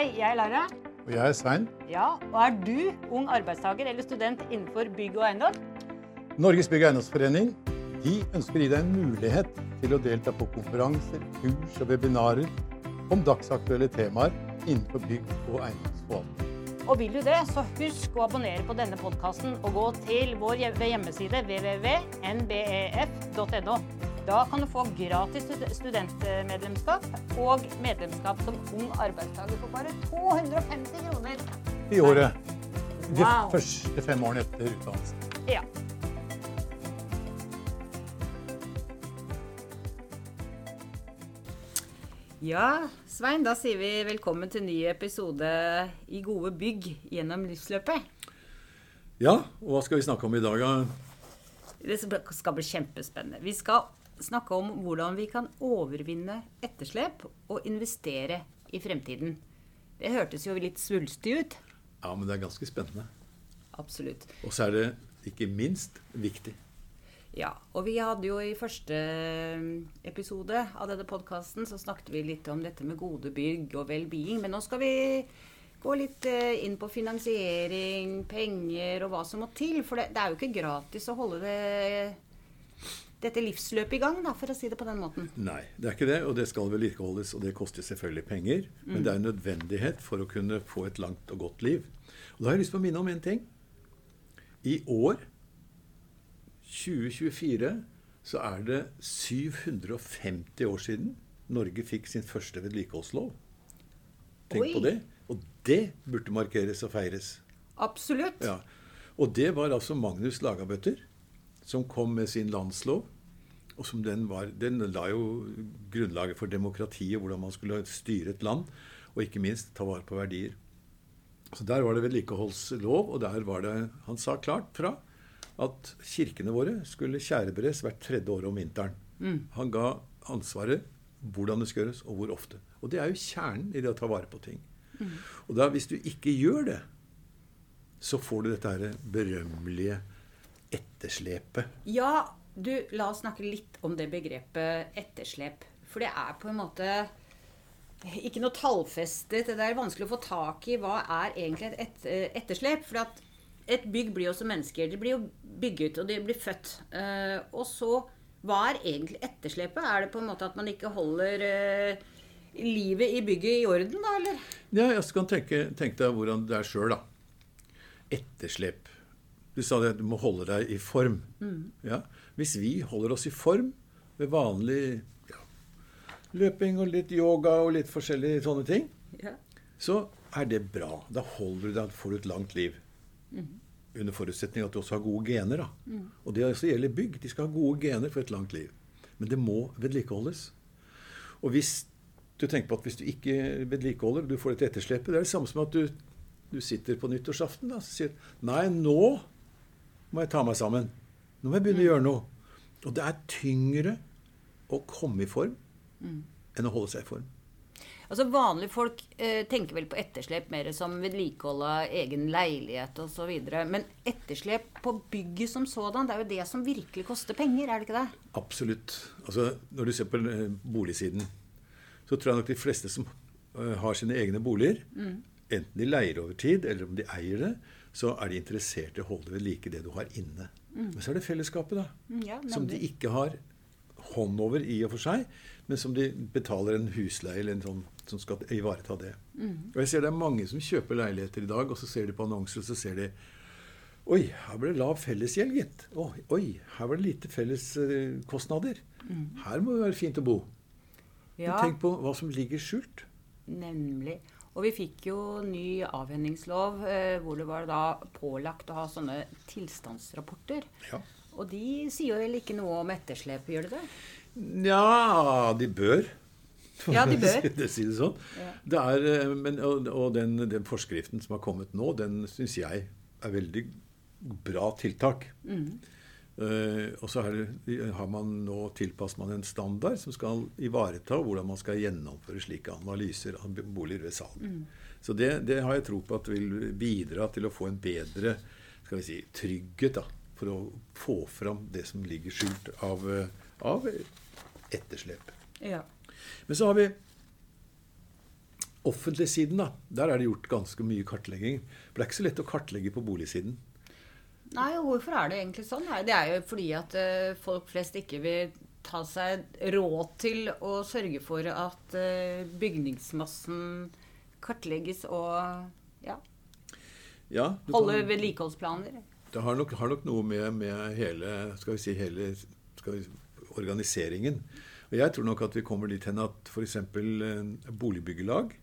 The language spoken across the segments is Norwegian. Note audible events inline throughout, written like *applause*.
Hei, jeg er Lara. Og jeg er Svein. Ja, og er du ung arbeidstaker eller student innenfor bygg og eiendom? Norges bygg- og eiendomsforening de ønsker å gi deg en mulighet til å delta på konferanser, kurs og webinarer om dagsaktuelle temaer innenfor bygg- og eiendomsforvaltning. Og vil du det, så husk å abonnere på denne podkasten og gå til vår hjemmeside www.nbef.no. Da kan du få gratis studentmedlemskap og medlemskap som ung arbeidstaker for bare 250 kroner. I året. De Wow. første fem årene etter utdannelsen. Ja. Ja, Svein, da sier vi velkommen til ny episode i Gode bygg gjennom livsløpet. Ja, og hva skal vi snakke om i dag? da? Det skal bli kjempespennende. Vi skal snakke om hvordan vi kan overvinne etterslep og investere i fremtiden. Det hørtes jo litt svulstig ut. Ja, men det er ganske spennende. Absolutt. Og så er det ikke minst viktig. Ja, og vi hadde jo i første episode av denne podkasten så snakket vi litt om dette med gode bygg og well-being. Men nå skal vi gå litt eh, inn på finansiering, penger og hva som må til. For det, det er jo ikke gratis å holde det, dette livsløpet i gang, da, for å si det på den måten. Nei, det er ikke det, og det skal vedlikeholdes, og det koster selvfølgelig penger. Men det er en nødvendighet for å kunne få et langt og godt liv. Og da har jeg lyst til å minne om en ting. I år, 2024, så er det 750 år siden Norge fikk sin første vedlikeholdslov. Tenk Oi. på det. Og det burde markeres og feires. Absolutt. Ja. Og det var altså Magnus Lagabøtter som kom med sin landslov. Og som den, var, den la jo grunnlaget for demokratiet, hvordan man skulle styre et land. Og ikke minst ta vare på verdier. Så der var det vedlikeholdslov, og der var det Han sa klart fra at kirkene våre skulle tjærebres hvert tredje år om vinteren. Han ga ansvaret hvordan det skal gjøres, og hvor ofte. Og det er jo kjernen i det å ta vare på ting. Og da, hvis du ikke gjør det, så får du dette her berømmelige etterslepet. Ja, du, la oss snakke litt om det begrepet etterslep. For det er på en måte ikke noe tallfestet. Det er vanskelig å få tak i hva er egentlig et eh, etterslep. For at et bygg blir jo som mennesker. De blir jo bygget, og de blir født. Eh, og så, hva er egentlig etterslepet? Er det på en måte at man ikke holder eh, livet i bygget i orden, da, eller? Ja, jeg skal tenke, tenke deg hvordan det er sjøl, da. Etterslep. Du sa det du må holde deg i form. Ja. Hvis vi holder oss i form ved vanlig ja, løping og litt yoga og litt forskjellige sånne ting, Ja. så er det bra. Da holder du deg, får du et langt liv. Under forutsetning at du også har gode gener. Da. Og det også gjelder bygg. De skal ha gode gener for et langt liv. Men det må vedlikeholdes. Og hvis du tenker på at hvis du ikke vedlikeholder, du får dette etterslepet, det er det samme som at du, du sitter på nyttårsaften da, og sier Nei, nå må jeg ta meg sammen. Nå må jeg begynne å gjøre noe. Og det er tyngre å komme i form enn å holde seg i form. Altså Vanlige folk eh, tenker vel på etterslep mer som vedlikehold av egen leilighet osv. Men etterslep på bygget som sådan, det er jo det som virkelig koster penger, er det ikke det? Absolutt. Altså, når du ser på eh, boligsiden, så tror jeg nok de fleste som eh, har sine egne boliger, enten de leier over tid, eller om de eier det, så er de interessert i å holde ved like det du har inne. Men så er det fellesskapet, da. Mm, ja, som de ikke har hånd over i og for seg, men som de betaler en husleie eller en sånn som skal ivareta det. Og jeg ser det er mange som kjøper leiligheter i dag, og så ser de på annonser, og så ser de Oi, her ble det lav fellesgjeld, gitt. Oi, oi, her var det lite felleskostnader. Her må det være fint å bo. Men tenk på hva som ligger skjult. nemlig. Og vi fikk jo ny avhendingslov eh, hvor det var da pålagt å ha sånne tilstandsrapporter. Ja. Og de sier jo vel ikke noe om etterslepet, gjør de det? Nja, de bør. Ja, de bør. det si det sånn. Ja. Det er, eh, men, og og den, den forskriften som har kommet nå, den syns jeg er veldig bra tiltak. Eh, og så det, har man nå tilpasset man en standard som skal ivareta hvordan man skal gjennomføre slike analyser av boliger ved salg. Så det, det har jeg tro på at vil bidra til å få en bedre skal vi si, trygghet da, for å få fram det som ligger skjult av, eh, av etterslep. Ja. Men så har vi offentlig siden, da, der er det gjort ganske mye kartlegging. For det er ikke så lett å kartlegge på boligsiden. Nei, hvorfor er det egentlig sånn? Nei, det er jo fordi at uh, folk flest ikke vil ta seg råd til å sørge for at uh, bygningsmassen kartlegges og ja, Ja, holde vedlikeholdsplaner. Det har nok, har nok noe med, med hele, skal vi si, hele skal vi, organiseringen. Og jeg tror nok at vi kommer dit hen at f.eks. boligbyggelag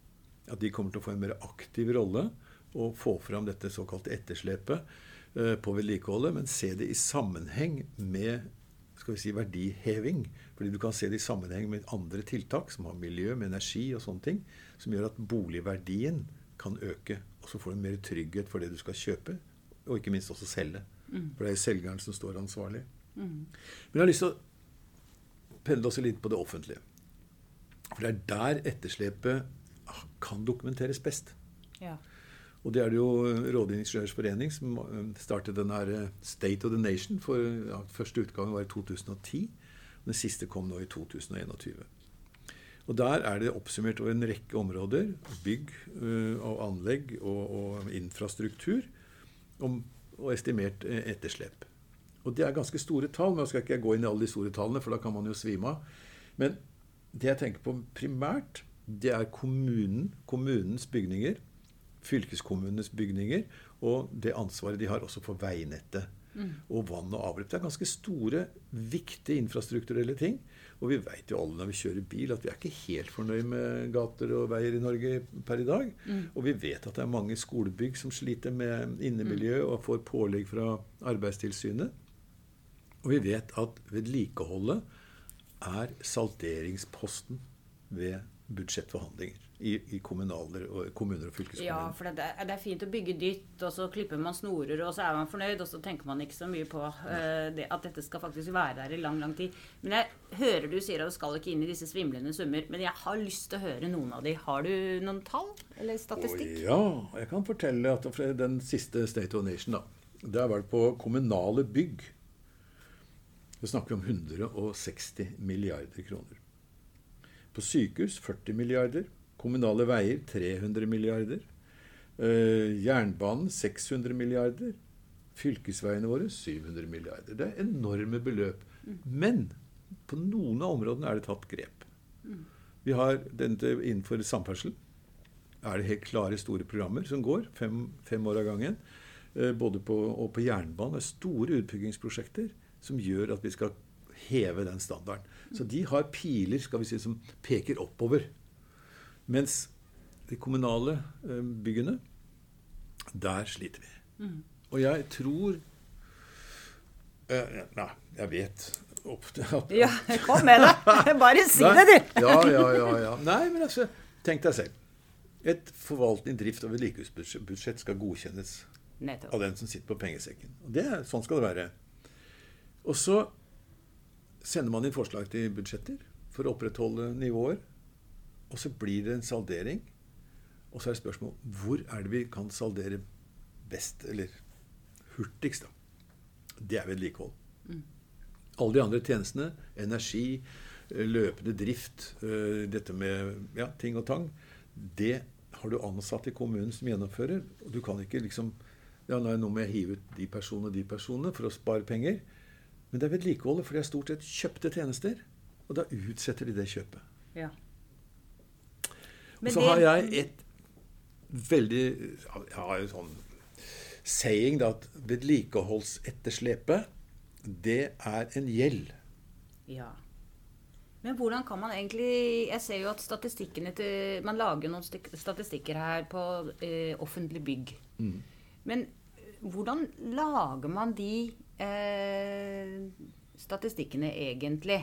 at de kommer til å få en mer aktiv rolle og få fram dette såkalte etterslepet eh, på vedlikeholdet, men se det i sammenheng med skal vi si, verdiheving. Fordi du kan se det i sammenheng med andre tiltak som har miljø, med energi og sånne ting, som gjør at boligverdien kan øke. Og så får du mer trygghet for det du skal kjøpe, og ikke minst også selge. For det er selgeren som står ansvarlig. Men jeg har lyst til å pendle også litt på det offentlige. For det er der etterslepet kan dokumenteres best. Ja. Og det er det jo Rådingeniørers forening som eh, startet den her eh, State of the Nation. for ja, Første utgangen var i 2010. og Den siste kom nå i 2021. Og Der er det oppsummert over en rekke områder. Bygg eh, og anlegg og, og infrastruktur. Om, og estimert eh, etterslep. Og Det er ganske store tall. men jeg skal ikke gå inn i alle de store tallene, for da kan man jo svime av. Men det jeg tenker på primært, det er kommunen, kommunens bygninger, fylkeskommunenes bygninger, og det ansvaret de har også for veinettet. Og vann og avløp. Det er ganske store, viktige infrastrukturelle ting. Og vi veit jo alle når vi kjører bil, at vi er ikke helt fornøyd med gater og veier i Norge per i dag. Og vi vet at det er mange skolebygg som sliter med innemiljø og får pålegg fra Arbeidstilsynet. Og vi vet at vedlikeholdet er salderingsposten ved budsjettforhandlinger i, i kommunaler og, kommuner og fylkeskommuner. Ja, for det er, det er fint å bygge dytt, og så klipper man snorer, og så er man fornøyd, og så tenker man ikke så mye på uh, det, at dette skal faktisk være der i lang, lang tid. Men jeg hører du sier at du skal ikke inn i disse svimlende summer, men jeg har lyst til å høre noen av de. Har du noen tall eller statistikk? Å, ja, jeg kan fortelle at fra den siste State of Nation, da. Det har vært på kommunale bygg. Vi snakker vi om 160 milliarder kroner. På sykehus 40 milliarder. Kommunale veier 300 milliarder. Eh, jernbanen 600 milliarder. Fylkesveiene våre 700 milliarder. Det er enorme beløp. Men på noen av områdene er det tatt grep. Vi har denne innenfor samferdsel er det helt klare store programmer som går, fem, fem år av gangen. Eh, både på, og på jernbanen. Det er store utbyggingsprosjekter som gjør at vi skal heve den standarden. Så de har piler skal vi si, som peker oppover. Mens de kommunale eh, byggene, der sliter vi. Og jeg tror eh, Nei, jeg vet opp at *laughs* Ja, kom med det! *laughs* Bare si det, du! ja, ja, ja, ja. Nei, men altså, tenk deg selv. Et forvaltning, drift og vedlikeholdsbudsjett skal godkjennes Nettopp. av den som sitter på pengesekken. Og det, sånn skal det være. Og så sender man inn forslag til budsjetter for å opprettholde nivåer. Og så blir det en saldering. Og så er det spørsmål hvor er det vi kan saldere best, eller hurtigst, da. Det er vedlikehold. Alle de andre tjenestene, energi, eh, løpende drift, eh, dette med ja, ting og tang, det har du ansatte i kommunen som gjennomfører. Og du kan ikke liksom ja, nå må jeg hive ut de personene og de personene for å spare penger. Men det er vedlikeholdet, for det er stort sett kjøpte tjenester. Og da utsetter de det kjøpet. Ja. Og så har jeg et veldig Jeg har jo sånn saying da, at vedlikeholdsetterslepet, det er en gjeld. Ja. Men hvordan kan man egentlig Jeg ser jo at statistikkene til Man lager jo noen statistikker her på eh, offentlig bygg. Men eh, hvordan lager man de eh, statistikkene egentlig?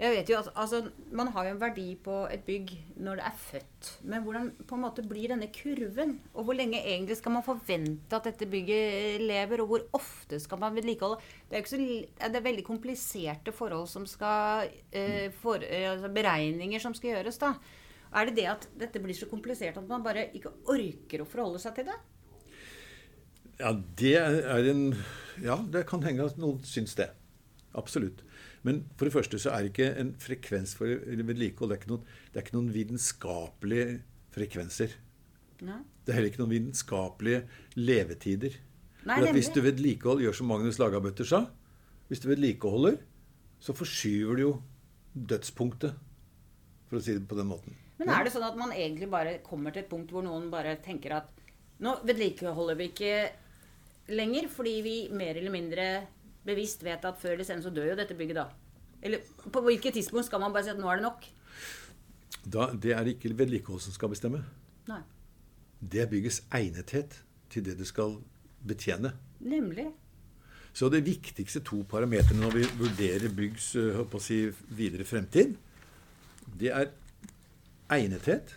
Jeg vet jo at altså, Man har jo en verdi på et bygg når det er født. Men hvordan på en måte blir denne kurven? Og hvor lenge egentlig skal man forvente at dette bygget lever? Og hvor ofte skal man vedlikeholde? Det er, så, det er veldig kompliserte forhold som skal eh, for, eh, altså Beregninger som skal gjøres. da. Er det det at dette blir så komplisert at man bare ikke orker å forholde seg til det? Ja, det er en Ja, det kan henge at noen syns det. Absolutt. Men for det første så er ikke en frekvens for vedlikehold det er ikke noen, det er ikke noen vitenskapelige frekvenser. Nei. Det er heller ikke noen vitenskapelige levetider. Nei, For hvis du vedlikehold gjør som Magnus Lagabøtter sa Hvis du vedlikeholder, så forskyver du jo dødspunktet, for å si det på den måten. Men er det sånn at man egentlig bare kommer til et punkt hvor noen bare tenker at nå vedlikeholder vi ikke lenger, fordi vi mer eller mindre bevisst vet at før eller senere så dør jo dette bygget da? Eller på hvilket tidspunkt skal man bare si at nå er det nok? Da, det er ikke vedlikehold som skal bestemme. Nei. Det er byggets egnethet til det du skal betjene. Nemlig. Så det viktigste to parametrene når vi vurderer byggs å si, videre fremtid, det er egnethet,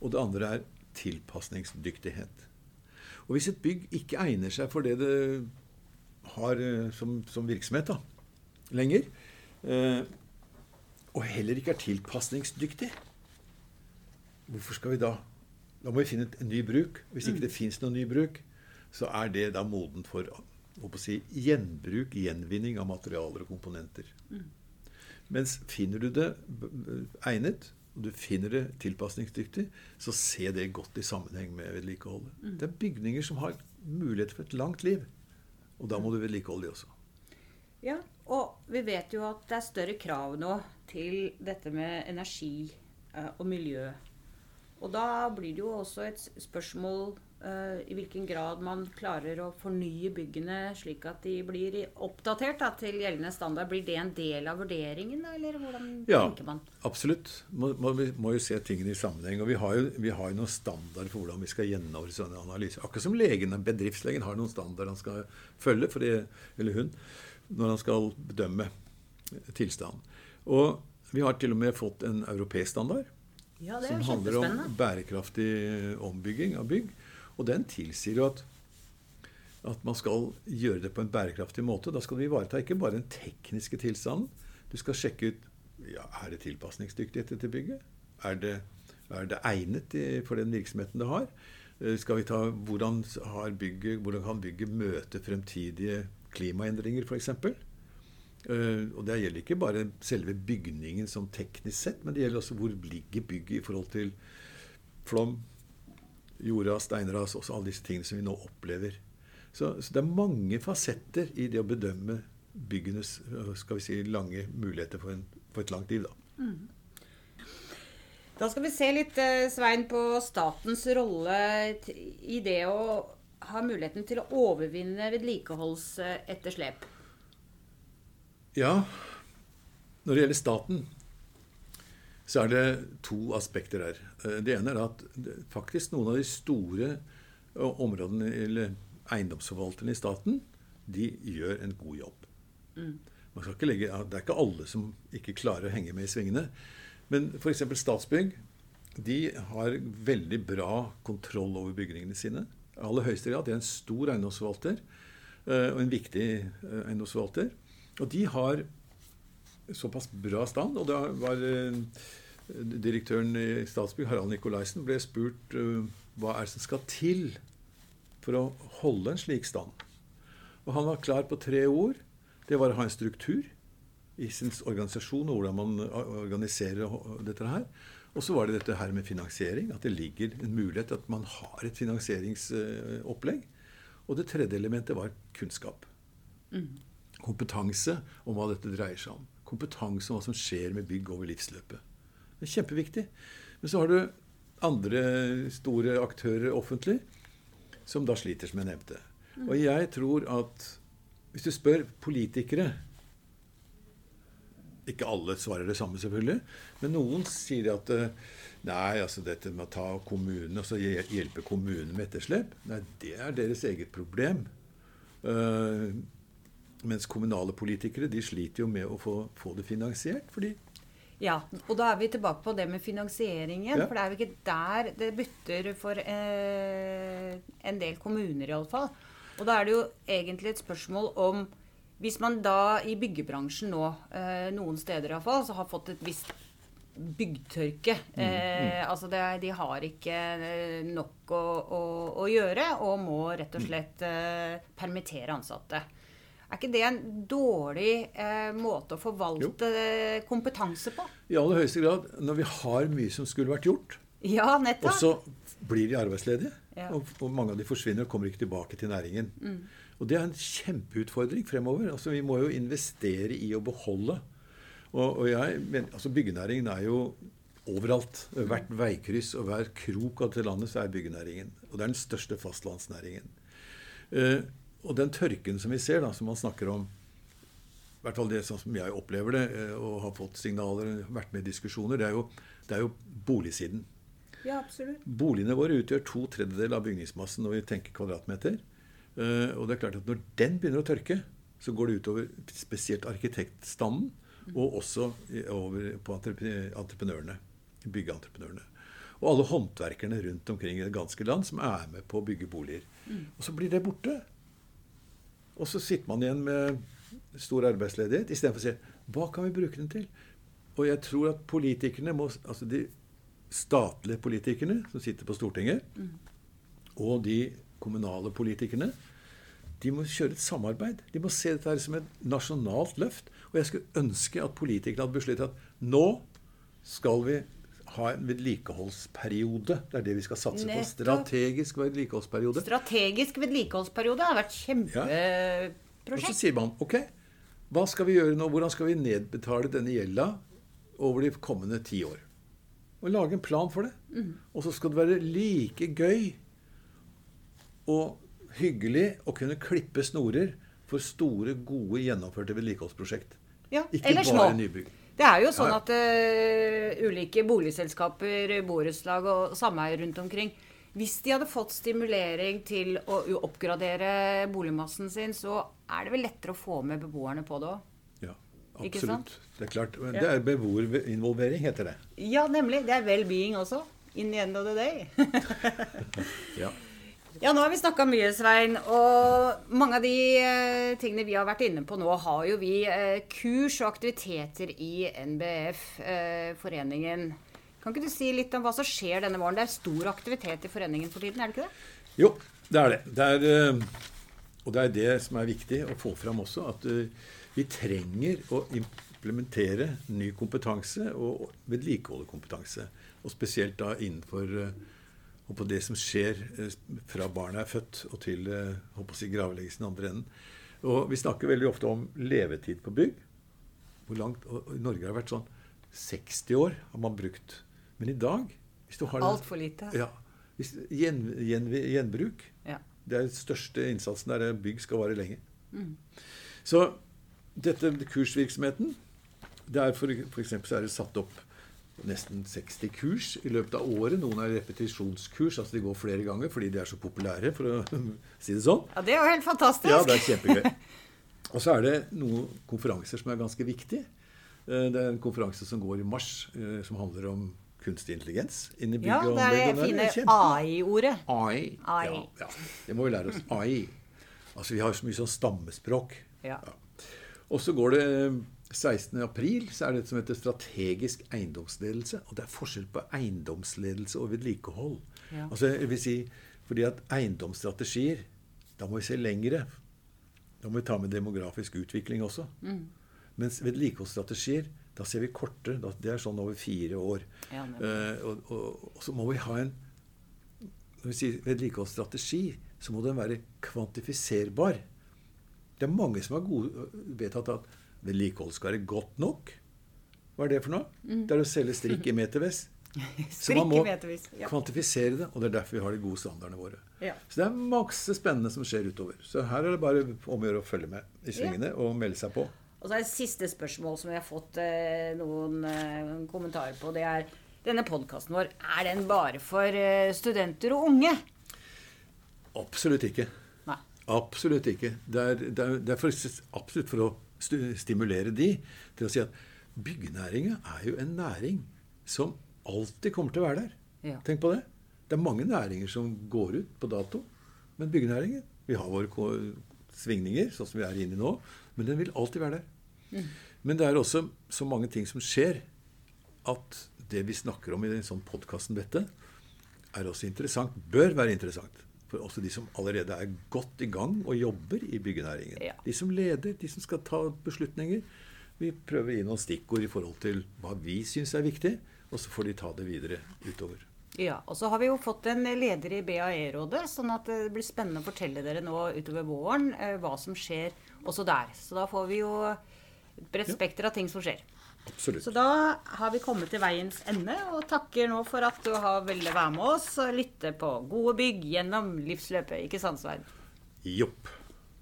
og det andre er tilpasningsdyktighet. Og hvis et bygg ikke egner seg for det det har øh, som, som virksomhet da, lenger, Eh, og heller ikke er tilpasningsdyktig, hvorfor skal vi da Da må vi finne en ny bruk. Hvis ikke det fins noen ny bruk, så er det da modent for å si, gjenbruk, gjenvinning av materialer og komponenter. Mens finner du det egnet, og du finner det tilpasningsdyktig, så se det godt i sammenheng med vedlikeholdet. Det er bygninger som har muligheter for et langt liv. Og da må du vedlikeholde de også. Ja, og vi vet jo at det er større krav nå til dette med energi eh, og miljø. Og da blir det jo også et spørsmål uh, i hvilken grad man klarer å fornye byggene slik at de blir oppdatert da, til gjeldende standard. Blir det en del av vurderingen, da, eller hvordan Ja. tenker man? Ja, Absolutt. Må, må, vi må jo se tingene i sammenheng. Og vi har jo, vi har jo noen standard for hvordan vi skal gjennomføre sånne analyser. Akkurat som legen, bedriftslegen har noen standard han skal følge, for det, eller hun, når han skal bedømme tilstanden. Og vi har til og med fått en europeisk standard Ja, det som handler om bærekraftig ombygging av bygg. Og den tilsier jo at, at man skal gjøre det på en bærekraftig måte. Da skal du ivareta ikke bare den tekniske tilstanden. Du skal sjekke ut ja, er det tilpasningsdyktig til bygget. Er det, er det egnet i, for den virksomheten det har? Eh, Skal vi ta, hvordan, har bygget, hvordan kan bygget møte fremtidige klimaendringer, f.eks.? Uh, og Det gjelder ikke bare selve bygningen som teknisk sett, men det gjelder også hvor ligger bygget i forhold til flom, jordras, steinras, også alle disse tingene som vi nå opplever. Så, så det er mange fasetter i det å bedømme byggenes uh, skal vi si, lange muligheter for, en, for et langt liv. Da. Da skal vi se litt, eh, Svein, på statens rolle i det å ha muligheten til å overvinne vedlikeholdsetterslep. Ja, når det gjelder staten, så er det to aspekter her. Eh, Det ene er at faktisk noen av de store eh, områdene, eller eiendomsforvalterne i staten, de gjør en god jobb. Man skal ikke legge, det er ikke alle som ikke klarer å henge med i svingene. Men f.eks. Statsbygg de har veldig bra kontroll over bygningene sine. Aller høyeste grad. De er en stor eiendomsforvalter, eh, og en viktig eiendomsforvalter. Og de har såpass bra stand. Og da var eh, direktøren i Statsbygg, Harald Nikolaisen, ble spurt eh, hva er det som skal til for å holde en slik stand. Og han var klar på tre ord. Det var å ha en struktur i sin organisasjon og hvordan man organiserer dette her. Og så var det dette her med finansiering. At det ligger en mulighet at man har et finansieringsopplegg. Og det tredje elementet var kunnskap. Kompetanse om hva dette dreier seg om. Kompetanse om hva som skjer med bygg over livsløpet. Det er kjempeviktig. Men så har du andre store aktører offentlig som da sliter, som jeg nevnte. Og jeg tror at hvis du spør politikere Ikke alle svarer det samme, selvfølgelig. Men noen sier at eh, nei, altså dette med å ta kommunen, og så hjelpe kommunen med etterslep, nei, det er deres eget problem. Eh, mens kommunale politikere de sliter jo med å få, få det finansiert. fordi Ja, og da er vi tilbake på det med finansieringen. Ja. For det er jo ikke der det butter for eh, en del kommuner, iallfall. Og da er det jo egentlig et spørsmål om Hvis man da i byggebransjen nå, eh, noen steder iallfall, så har fått et visst byggtørke. Eh, altså det, de har ikke eh, nok å, å, å gjøre og må rett og slett eh, permittere ansatte. Er ikke det en dårlig eh, måte å forvalte kompetanse på? I aller høyeste grad, når vi har mye som skulle vært gjort, Ja. Og så blir de arbeidsledige. Ja. Og, og mange av de forsvinner og kommer ikke tilbake til næringen. Og det er en kjempeutfordring fremover. Altså, vi må jo investere i å beholde. Og, og jeg, men, altså, byggenæringen er jo overalt. Hvert veikryss og hver krok av dette landet så er byggenæringen. Og det er den største fastlandsnæringen. Eh, og den tørken som vi ser, da, som man snakker om i hvert fall det sånn som jeg opplever det, eh, og har fått signaler, vært med i diskusjoner, det er jo, det er jo boligsiden. Ja, absolutt. Boligene våre utgjør to tredjedeler av bygningsmassen når vi tenker kvadratmeter. Eh, og det er klart at når den begynner å tørke, så går det utover spesielt arkitektstanden, og også over på entreprenørene. Byggeentreprenørene. Og alle håndverkerne rundt omkring i det ganske land som er med på å bygge boliger. Og så blir det borte. Og så sitter man igjen med stor arbeidsledighet istedenfor å si hva kan vi bruke den til? Og jeg tror at politikerne må Altså de statlige politikerne som sitter på Stortinget, og de kommunale politikerne, de må kjøre et samarbeid. De må se dette her som et nasjonalt løft. Og jeg skulle ønske at politikerne hadde besluttet at nå skal vi ha en vedlikeholdsperiode. Det er det vi skal satse på. Strategisk vedlikeholdsperiode. Strategisk vedlikeholdsperiode har vært Og så sier man ok, hva skal vi gjøre nå? Hvordan skal vi nedbetale denne gjelda over de kommende ti år? Og lage en plan for det. Og så skal det være like gøy og hyggelig å kunne klippe snorer for store, gode, gjennomførte vedlikeholdsprosjekt. Ja, Ikke bare nybygg. Det er jo sånn at uh, ulike boligselskaper, borettslag og sameier rundt omkring Hvis de hadde fått stimulering til å oppgradere boligmassen sin, så er det vel lettere å få med beboerne på det òg. Ja, absolutt. Det er klart. Det er beboerinvolvering, heter det. Ja, nemlig. Det er well-being også. In the end of the day. *laughs* Ja. Ja, nå har vi snakka mye, Svein. Og mange av de eh, tingene vi har vært inne på nå, har jo vi eh, kurs og aktiviteter i NBF, eh. Kan ikke du si litt om hva som skjer denne våren? Det er stor aktivitet i foreningen for tiden, er det ikke det? Jo, det er det. det er, og det er det som er viktig å få fram også, at vi trenger å implementere ny kompetanse og vedlikeholde kompetanse. Og spesielt da innenfor eh, og på det som skjer eh, fra barnet er født og til eh, håper å si, gravleggelsen i andre enden. Og vi snakker veldig ofte om levetid på bygg. Hvor langt, og I Norge har det vært sånn 60 år har man brukt. Men i dag hvis du har Altfor lite. ja. Hvis, gjen, gjen, gjenbruk. Ja. Det er den største innsatsen der bygg skal vare lenge. Så dette kursvirksomheten det er for, for eksempel så er det satt opp nesten 60 kurs i løpet av året. Noen er repetisjonskurs, altså de går flere ganger fordi de er så populære, for å *laughs* si det sånn. Ja, det er jo helt fantastisk. Ja, det er kjempegøy. *laughs* Og så er det noen konferanser som er ganske viktige. Eh, Det er en konferanse som går i mars, eh, som handler om kunstig intelligens. Inn i bygg Ja, og det er anlegg, det der fine AI-ordet. AI. AI. Ja, ja, det må vi lære oss. AI. Altså, vi har så mye sånn stammespråk. Ja. Og så går det eh, 16. april, så er det som heter strategisk eiendomsledelse. Og det er forskjell på eiendomsledelse og vedlikehold. Ja. Altså, jeg vil si, fordi at eiendomsstrategier, da må vi se lengre. Da må vi ta med demografisk utvikling også. Mens vedlikeholdsstrategier, da ser vi korte. Da, det er sånn over fire år. Ja. Eh, og, og, og så må vi ha en Når vi sier vedlikeholdsstrategi, så må den være kvantifiserbar. Det er mange som har gode, vedtatt at vedlikehold skal være godt nok. Hva er det for noe? Det er å selge strikk i metervis. *laughs* Så man må ja. kvantifisere det, og det er derfor vi har de gode standardene våre. Ja. Så det er masse spennende som skjer utover. Så her er det bare om å gjøre å følge med i svingene og melde seg på. Og så er det siste spørsmål som vi har fått eh, noen eh, kommentarer på. Det er denne podkasten vår, er den bare for eh, studenter og unge? Absolutt ikke. Nei. Absolutt ikke. Det er, det er, det er for, absolutt for å stimulere de til å si at byggenæringa er jo en næring som alltid kommer til å være der. Ja. Tenk på det. Det er mange næringer som går ut på dato. Men byggenæringen Vi har våre svingninger, sånn som vi er inne i nå, men den vil alltid være der. Men det er også så mange ting som skjer, at det vi snakker om i den sånn podkasten dette, er også interessant. Bør være interessant. For også de som allerede er godt i gang og jobber i byggenæringen. Ja. De som leder, de som skal ta beslutninger. Vi prøver å gi noen stikkord i forhold til hva vi syns er viktig, og så får de ta det videre utover. Ja, Og så har vi jo fått en leder i BAE-rådet, sånn at det blir spennende å fortelle dere nå utover våren eh, hva som skjer også der. Så da får vi jo et bredt spekter av ting som skjer. Absolutt. Så da har vi kommet til veiens ende, og takker nå for at du har villet være med oss og lytte på gode bygg gjennom livsløpet. Ikke sant, Svein? Jopp.